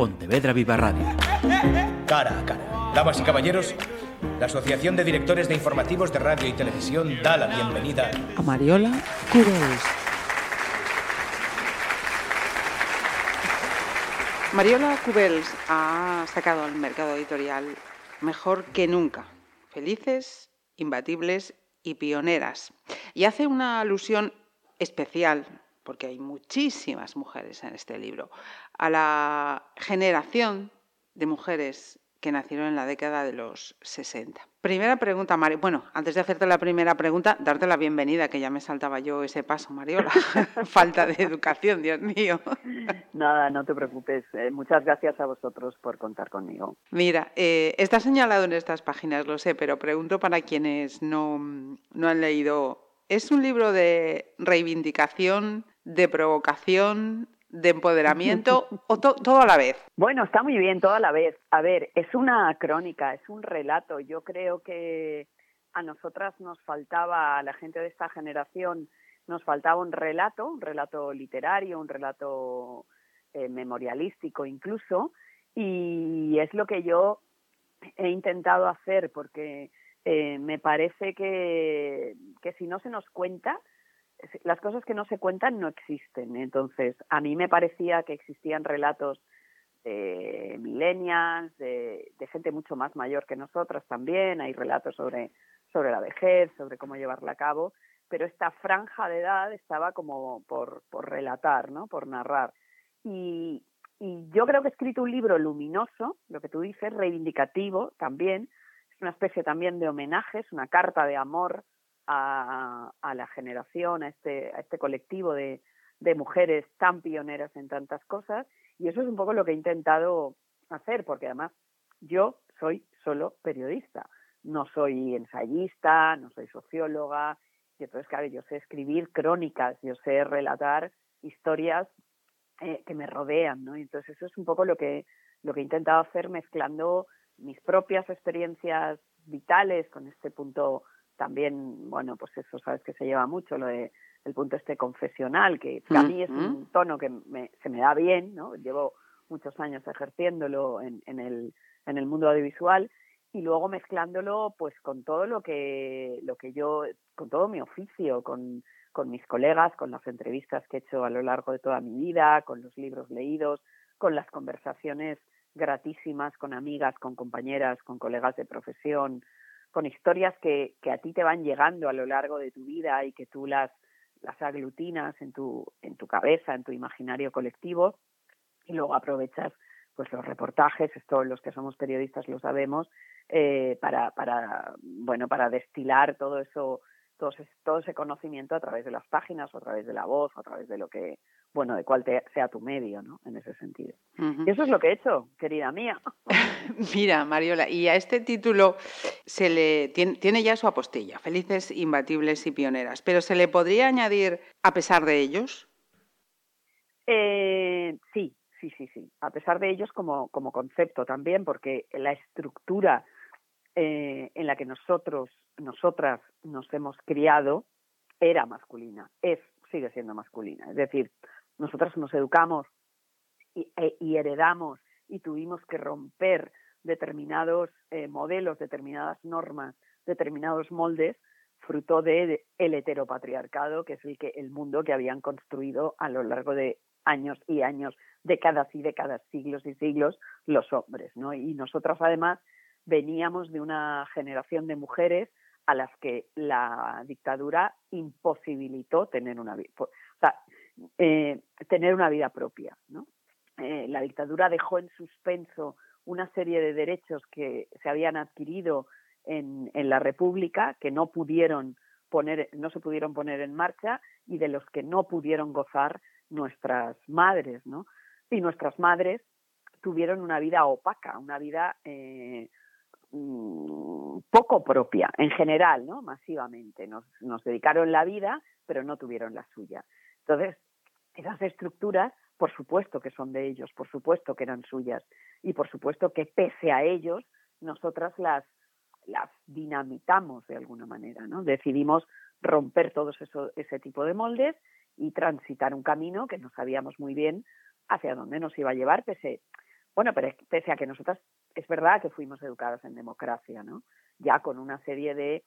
Pontevedra Viva Radio. Cara a cara. Damas y caballeros, la Asociación de Directores de Informativos de Radio y Televisión da la bienvenida a Mariola Cubels. Mariola Cubels ha sacado al mercado editorial mejor que nunca. Felices, imbatibles y pioneras. Y hace una alusión especial, porque hay muchísimas mujeres en este libro, a la generación de mujeres que nacieron en la década de los 60. Primera pregunta, Mario. Bueno, antes de hacerte la primera pregunta, darte la bienvenida, que ya me saltaba yo ese paso, Mariola. Falta de educación, Dios mío. Nada, no te preocupes. Eh, muchas gracias a vosotros por contar conmigo. Mira, eh, está señalado en estas páginas, lo sé, pero pregunto para quienes no, no han leído. ¿Es un libro de reivindicación, de provocación, de empoderamiento o todo a la vez? Bueno, está muy bien todo a la vez. A ver, es una crónica, es un relato. Yo creo que a nosotras nos faltaba, a la gente de esta generación, nos faltaba un relato, un relato literario, un relato eh, memorialístico incluso, y es lo que yo he intentado hacer porque eh, me parece que, que si no se nos cuenta, las cosas que no se cuentan no existen. Entonces, a mí me parecía que existían relatos de millennials, de, gente mucho más mayor que nosotras también, hay relatos sobre, sobre la vejez, sobre cómo llevarla a cabo, pero esta franja de edad estaba como por, por relatar, ¿no? por narrar. Y, y yo creo que he escrito un libro luminoso, lo que tú dices, reivindicativo también, una especie también de homenaje, es una carta de amor a, la generación, a este, a este colectivo de, mujeres tan pioneras en tantas cosas. Y eso es un poco lo que he intentado hacer, porque además yo soy solo periodista. No soy ensayista, no soy socióloga. Y entonces, claro, yo sé escribir crónicas, yo sé relatar historias eh, que me rodean, ¿no? Entonces eso es un poco lo que, lo que he intentado hacer mezclando mis propias experiencias vitales con este punto también, bueno, pues eso sabes que se lleva mucho, lo de el punto este confesional, que a mí es un tono que se me da bien, ¿no? Llevo muchos años ejerciéndolo en, en, el, en el mundo audiovisual y luego mezclándolo pues con todo lo que, lo que yo, con todo mi oficio, con, con mis colegas, con las entrevistas que he hecho a lo largo de toda mi vida, con los libros leídos, con las conversaciones gratísimas con amigas, con compañeras, con colegas de profesión, con historias que, que a ti te van llegando a lo largo de tu vida y que tú las, las aglutinas en tu, en tu cabeza, en tu imaginario colectivo, y luego aprovechas pues los reportajes, esto los que somos periodistas lo sabemos, eh, para, para, bueno, para destilar todo eso, todo ese, todo ese conocimiento a través de las páginas, o a través de la voz, o a través de lo que, bueno, de cuál sea tu medio, ¿no? En ese sentido. Y eso es lo que he hecho, querida mía. Mira, Mariola, y a este título se le tiene, ya su apostilla, Felices, Imbatibles y Pioneras, pero ¿se le podría añadir a pesar de ellos? Eh, sí, sí, sí, sí. A pesar de ellos como, como concepto también, porque la estructura eh, en la que nosotros, nosotras nos hemos criado era masculina, es, sigue siendo masculina. Es decir, nosotros nos educamos y, e, heredamos y tuvimos que romper determinados eh, modelos, determinadas normas, determinados moldes, fruto del el heteropatriarcado, que es el, que, el mundo que habían construido a lo largo de años y años, décadas y décadas, siglos y siglos, los hombres. ¿no? Y nosotros además veníamos de una generación de mujeres a las que la dictadura imposibilitó tener una vida. O sea, eh, tener una vida propia. ¿no? Eh, la dictadura dejó en suspenso una serie de derechos que se habían adquirido en, en, la República que no pudieron poner, no se pudieron poner en marcha y de los que no pudieron gozar nuestras madres, ¿no? Y nuestras madres tuvieron una vida opaca, una vida eh, mm, poco propia, en general, ¿no? Masivamente. Nos, dedicaron la vida, pero no tuvieron la suya. Entonces, esas estructuras, por supuesto que son de ellos, por supuesto que eran suyas y por supuesto que pese a ellos, nosotras las, las dinamitamos de alguna manera, ¿no? Decidimos romper todo eso, ese tipo de moldes y transitar un camino que no sabíamos muy bien hacia dónde nos iba a llevar, pese, Bueno, pero pese a que nosotras, es verdad que fuimos educadas en democracia, ¿no? Ya con una serie de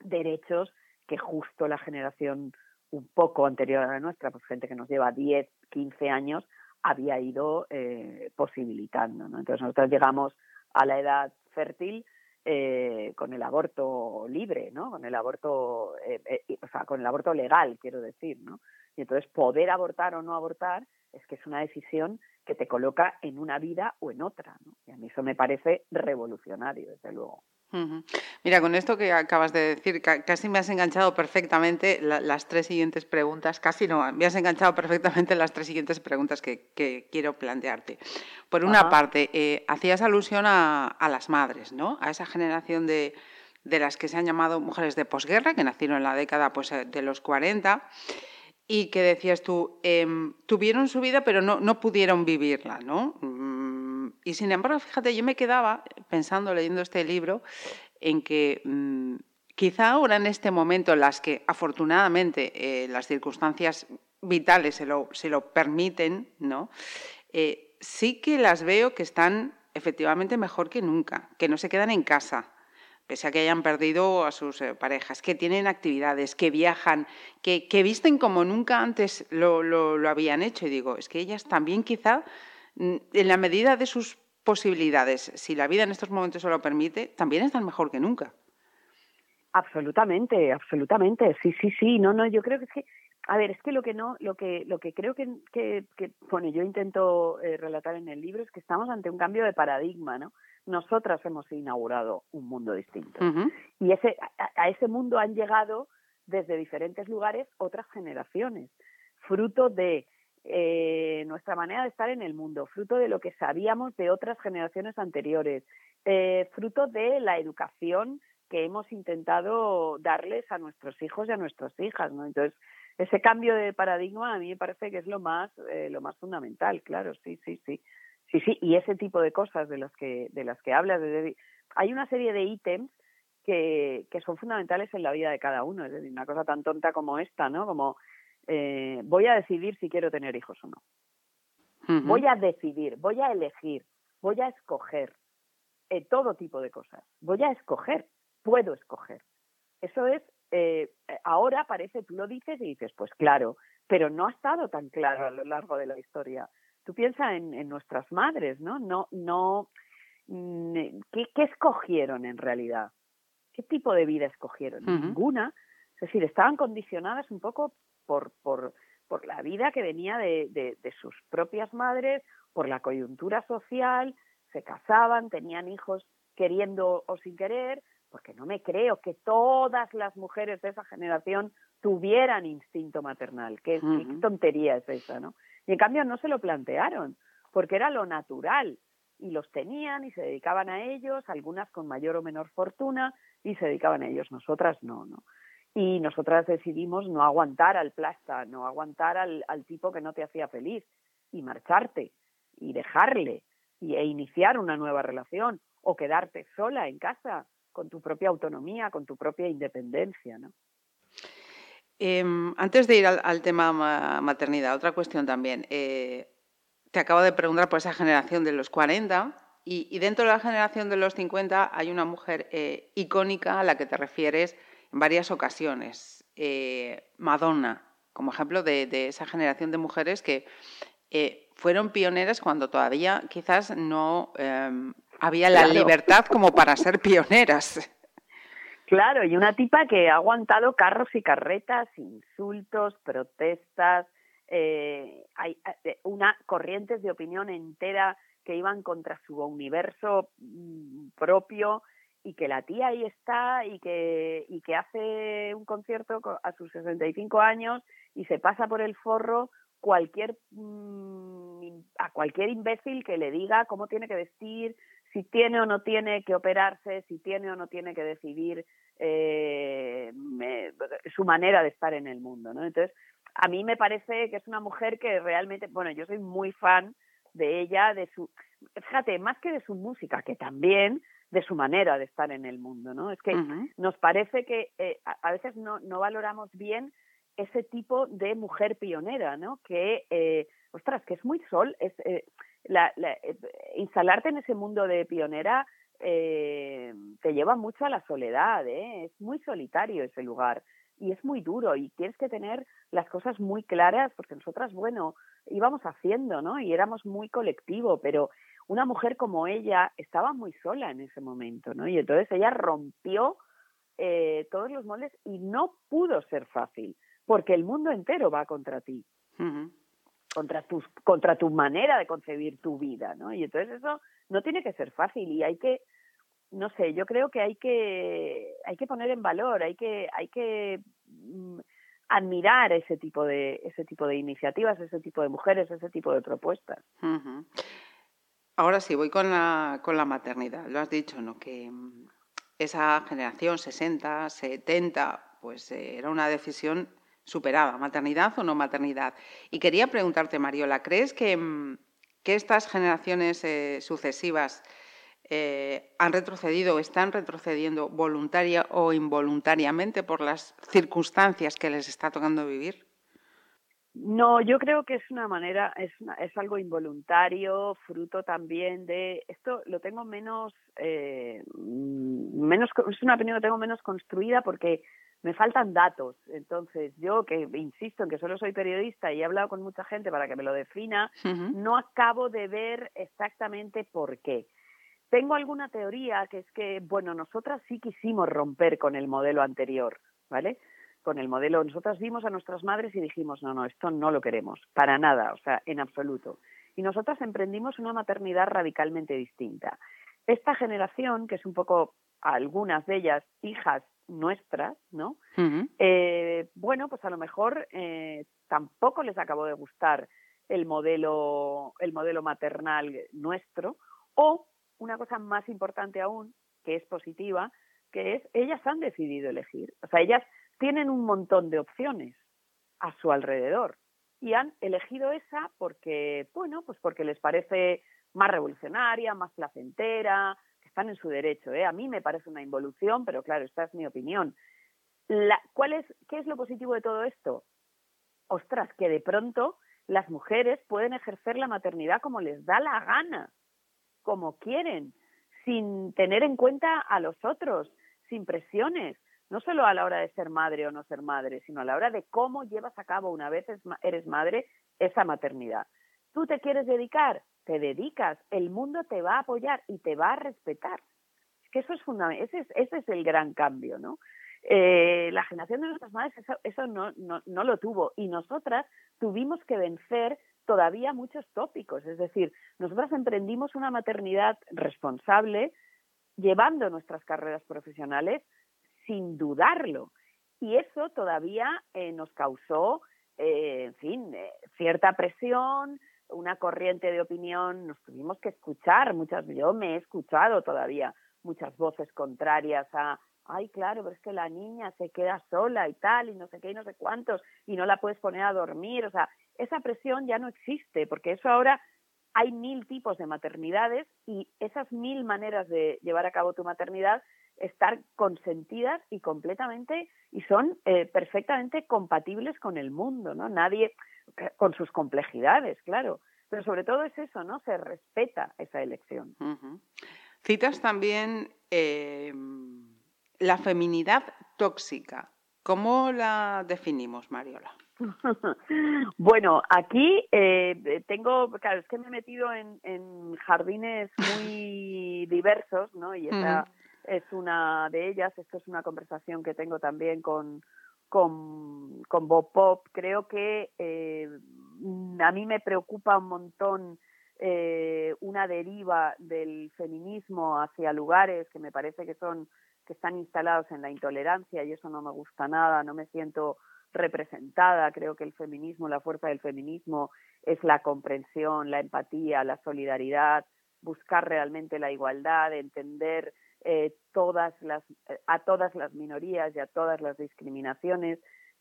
derechos que justo la generación un poco anterior a la nuestra, pues gente que nos lleva 10, 15 años, había ido eh, posibilitando. ¿no? Entonces nosotros llegamos a la edad fértil eh, con el aborto libre, ¿no? Con el aborto, eh, eh, o sea, con el aborto legal, quiero decir, ¿no? Y entonces poder abortar o no abortar es que es una decisión que te coloca en una vida o en otra, ¿no? Y a mí eso me parece revolucionario, desde luego. Mira, con esto que acabas de decir, casi me has enganchado perfectamente las tres siguientes preguntas, casi no, me has enganchado perfectamente las tres siguientes preguntas que, quiero plantearte. Por una parte, eh, hacías alusión a, las madres, ¿no? A esa generación de, las que se han llamado mujeres de posguerra, que nacieron en la década pues, eh, de los 40 y que decías tú, em, tuvieron su vida pero no, no pudieron vivirla, ¿no? Y sin embargo, fíjate, yo me quedaba pensando, leyendo este libro, en que mm, quizá ahora en este momento, en las que afortunadamente eh, las circunstancias vitales se lo, se lo permiten, ¿no? Eh, sí que las veo que están efectivamente mejor que nunca, que no se quedan en casa, pese a que hayan perdido a sus eh, parejas, que tienen actividades, que viajan, que, que visten como nunca antes lo, lo, lo, habían hecho. Y digo, es que ellas también quizá Mm, en la medida de sus posibilidades, si la vida en estos momentos se lo permite, también están mejor que nunca. Absolutamente, absolutamente, sí, sí, sí, no, no, yo creo que es que, a ver, es que lo que no, lo que, lo que creo que, que, bueno, yo intento eh, relatar en el libro es que estamos ante un cambio de paradigma, ¿no? Nosotras hemos inaugurado un mundo distinto y ese, a ese mundo han llegado desde diferentes lugares otras generaciones, fruto de eh, nuestra manera de estar en el mundo, fruto de lo que sabíamos de otras generaciones anteriores, eh, fruto de la educación que hemos intentado darles a nuestros hijos y a nuestras hijas, ¿no? Entonces, ese cambio de paradigma a mí me parece que es lo más, eh, lo más fundamental, claro, sí, sí, sí. Sí, sí, y ese tipo de cosas de las que, de las que hablas, hay una serie de ítems que, que son fundamentales en la vida de cada uno, es decir, una cosa tan tonta como esta, ¿no? Como eh, voy a decidir si quiero tener hijos o no. Voy a decidir, voy a elegir, voy a escoger eh, todo tipo de cosas. Voy a escoger, puedo escoger. Eso es, eh, ahora parece, tú lo dices y dices, pues claro, pero no ha estado tan claro a lo largo de la historia. Tú piensas en, nuestras madres, ¿no? No, no, mm, ¿qué, ¿qué, escogieron en realidad? ¿Qué tipo de vida escogieron? Ninguna. Es decir, estaban condicionadas un poco por, por, por la vida que venía de, de, sus propias madres, por la coyuntura social, se casaban, tenían hijos queriendo o sin querer, porque no me creo que todas las mujeres de esa generación tuvieran instinto maternal. ¿Qué, qué tontería es esa, no? Y en cambio no se lo plantearon, porque era lo natural y los tenían y se dedicaban a ellos, algunas con mayor o menor fortuna y se dedicaban a ellos, nosotras no, ¿no? y nosotras decidimos no aguantar al plasta, no aguantar al, al tipo que no te hacía feliz y marcharte y dejarle y, e iniciar una nueva relación o quedarte sola en casa con tu propia autonomía, con tu propia independencia, ¿no? Em, antes de ir al, tema maternidad, otra cuestión también. Eh, te acabo de preguntar por esa generación de los 40 y, dentro de la generación de los 50 hay una mujer eh, icónica a la que te refieres varias ocasiones. Eh, Madonna, como ejemplo de, esa generación de mujeres que fueron pioneras cuando todavía quizás no em, había la libertad como para ser pioneras. Claro, y una tipa que ha aguantado carros y carretas, insultos, protestas, eh, hay una corrientes de opinión entera que iban contra su universo mm, propio y que la tía ahí está y que, y que hace un concierto a sus 65 años y se pasa por el forro cualquier mm, a cualquier imbécil que le diga cómo tiene que vestir, si tiene o no tiene que operarse, si tiene o no tiene que decidir eh, su manera de estar en el mundo, ¿no? Entonces, a mí me parece que es una mujer que realmente, bueno, yo soy muy fan de ella, de su, fíjate, más que de su música, que también, de su manera de estar en el mundo, ¿no? Es que nos parece que eh, a, veces no, no, valoramos bien ese tipo de mujer pionera, ¿no? Que, eh, ostras, que es muy sol, es, eh, eh, instalarte en ese mundo de pionera eh, te lleva mucho a la soledad, ¿eh? es muy solitario ese lugar y es muy duro y tienes que tener las cosas muy claras porque nosotras, bueno, íbamos haciendo, ¿no? Y éramos muy colectivo, pero una mujer como ella estaba muy sola en ese momento, ¿no? Y entonces ella rompió eh, todos los moldes y no pudo ser fácil porque el mundo entero va contra ti. Contra, tus, contra tu manera de concebir tu vida, ¿no? Y entonces eso no tiene que ser fácil y hay que no sé, yo creo que hay que hay que poner en valor, hay que hay que mm, admirar ese tipo de ese tipo de iniciativas, ese tipo de mujeres, ese tipo de propuestas. Ahora sí, voy con la, con la maternidad. Lo has dicho, ¿no? Que mm, esa generación 60, 70, pues eh, era una decisión superada, maternidad o no maternidad. Y quería preguntarte, Mariola, ¿crees que, mm, que estas generaciones eh, sucesivas eh, han retrocedido, están retrocediendo voluntaria o involuntariamente por las circunstancias que les está tocando vivir? No, yo creo que es una manera, es, es algo involuntario, fruto también de esto. Lo tengo menos, eh, menos, es una opinión que tengo menos construida porque me faltan datos. Entonces, yo que insisto en que solo soy periodista y he hablado con mucha gente para que me lo defina, no acabo de ver exactamente por qué. Tengo alguna teoría que es que, bueno, nosotras sí quisimos romper con el modelo anterior, ¿vale? Con el modelo, nosotras vimos a nuestras madres y dijimos, no, no, esto no lo queremos, para nada, o sea, en absoluto. Y nosotras emprendimos una maternidad radicalmente distinta. Esta generación, que es un poco, algunas de ellas, hijas nuestras, ¿no? eh, bueno, pues a lo mejor eh, tampoco les acabó de gustar el modelo, el modelo maternal nuestro, o una cosa más importante aún, que es positiva, que es ellas han decidido elegir. O sea, ellas tienen un montón de opciones a su alrededor y han elegido esa porque, bueno, pues porque les parece más revolucionaria, más placentera, están en su derecho. ¿eh? A mí me parece una involución, pero claro, esta es mi opinión. La, ¿cuál es, ¿Qué es lo positivo de todo esto? Ostras, que de pronto las mujeres pueden ejercer la maternidad como les da la gana como quieren, sin tener en cuenta a los otros, sin presiones, no solo a la hora de ser madre o no ser madre, sino a la hora de cómo llevas a cabo una vez eres madre esa maternidad. Tú te quieres dedicar, te dedicas, el mundo te va a apoyar y te va a respetar. Es que eso es fundamental, ese es, ese es el gran cambio, ¿no? Eh, la generación de nuestras madres eso, eso no lo tuvo y nosotras tuvimos que vencer todavía muchos tópicos. Es decir, nosotras emprendimos una maternidad responsable llevando nuestras carreras profesionales sin dudarlo. Y eso todavía eh, nos causó, eh, en fin, eh, cierta presión, una corriente de opinión. Nos tuvimos que escuchar muchas, yo me he escuchado todavía muchas voces contrarias a, ay, claro, pero es que la niña se queda sola y tal, y no sé qué, y no sé cuántos, y no la puedes poner a dormir. O sea, esa presión ya no existe, porque eso ahora hay mil tipos de maternidades y esas mil maneras de llevar a cabo tu maternidad están consentidas y completamente y son eh, perfectamente compatibles con el mundo, ¿no? Nadie con sus complejidades, claro, pero sobre todo es eso, ¿no? Se respeta esa elección. Citas también eh, la feminidad tóxica. ¿Cómo la definimos, Mariola? bueno, aquí eh, tengo, claro, es que me he metido en, jardines muy diversos, ¿no? Y esa es una de ellas. Esto es una conversación que tengo también con, con, con Bob Pop. Creo que eh, a mí me preocupa un montón eh, una deriva del feminismo hacia lugares que me parece que son que están instalados en la intolerancia y eso no me gusta nada, no me siento representada. Creo que el feminismo, la fuerza del feminismo es la comprensión, la empatía, la solidaridad, buscar realmente la igualdad, entender eh, todas las, eh, a todas las minorías y a todas las discriminaciones.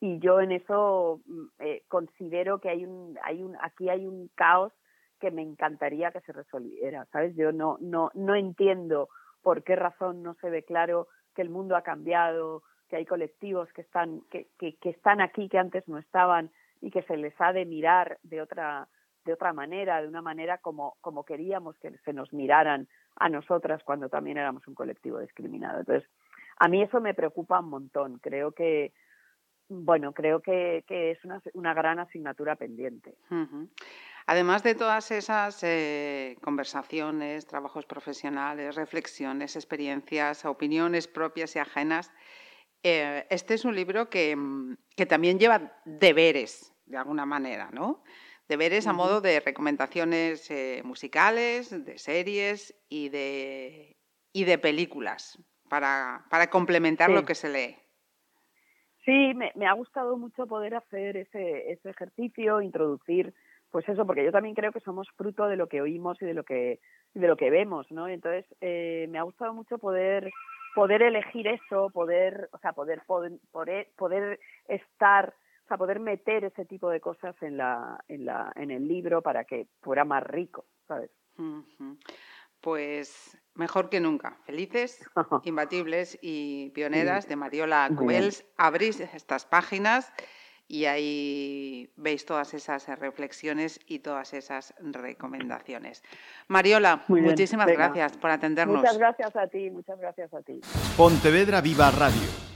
Y yo en eso mm, eh, considero que hay un, aquí hay un caos que me encantaría que se resolviera, ¿sabes? Yo no, no, no entiendo por qué razón no se ve claro que el mundo ha cambiado, que hay colectivos que están, que, que, están aquí, que antes no estaban y que se les ha de mirar de otra, de otra manera, de una manera como, como queríamos que se nos miraran a nosotras cuando también éramos un colectivo discriminado. Entonces, a mí eso me preocupa un montón. Creo que, bueno, creo que, es una, una, gran asignatura pendiente. Además de todas esas eh, conversaciones, trabajos profesionales, reflexiones, experiencias, opiniones propias y ajenas, eh, este es un libro que, que, también lleva deberes, de alguna manera, ¿no? Deberes a modo de recomendaciones eh, musicales, de series y de, y de películas para, para complementar lo que se lee. Sí, me, me, ha gustado mucho poder hacer ese, ese ejercicio, introducir pues eso, porque yo también creo que somos fruto de lo que oímos y de lo que, de lo que vemos, ¿no? Entonces, eh, me ha gustado mucho poder poder elegir eso, poder, o sea, poder, poder, poder estar, sea, poder meter ese tipo de cosas en la, en la, en el libro para que fuera más rico, ¿sabes? Pues mejor que nunca. Felices, imbatibles y pioneras de Mariola Cubels. Abrís estas páginas y ahí veis todas esas reflexiones y todas esas recomendaciones. Mariola, muchísimas gracias por atendernos. Muchas gracias a ti, muchas gracias a ti. Pontevedra Viva Radio.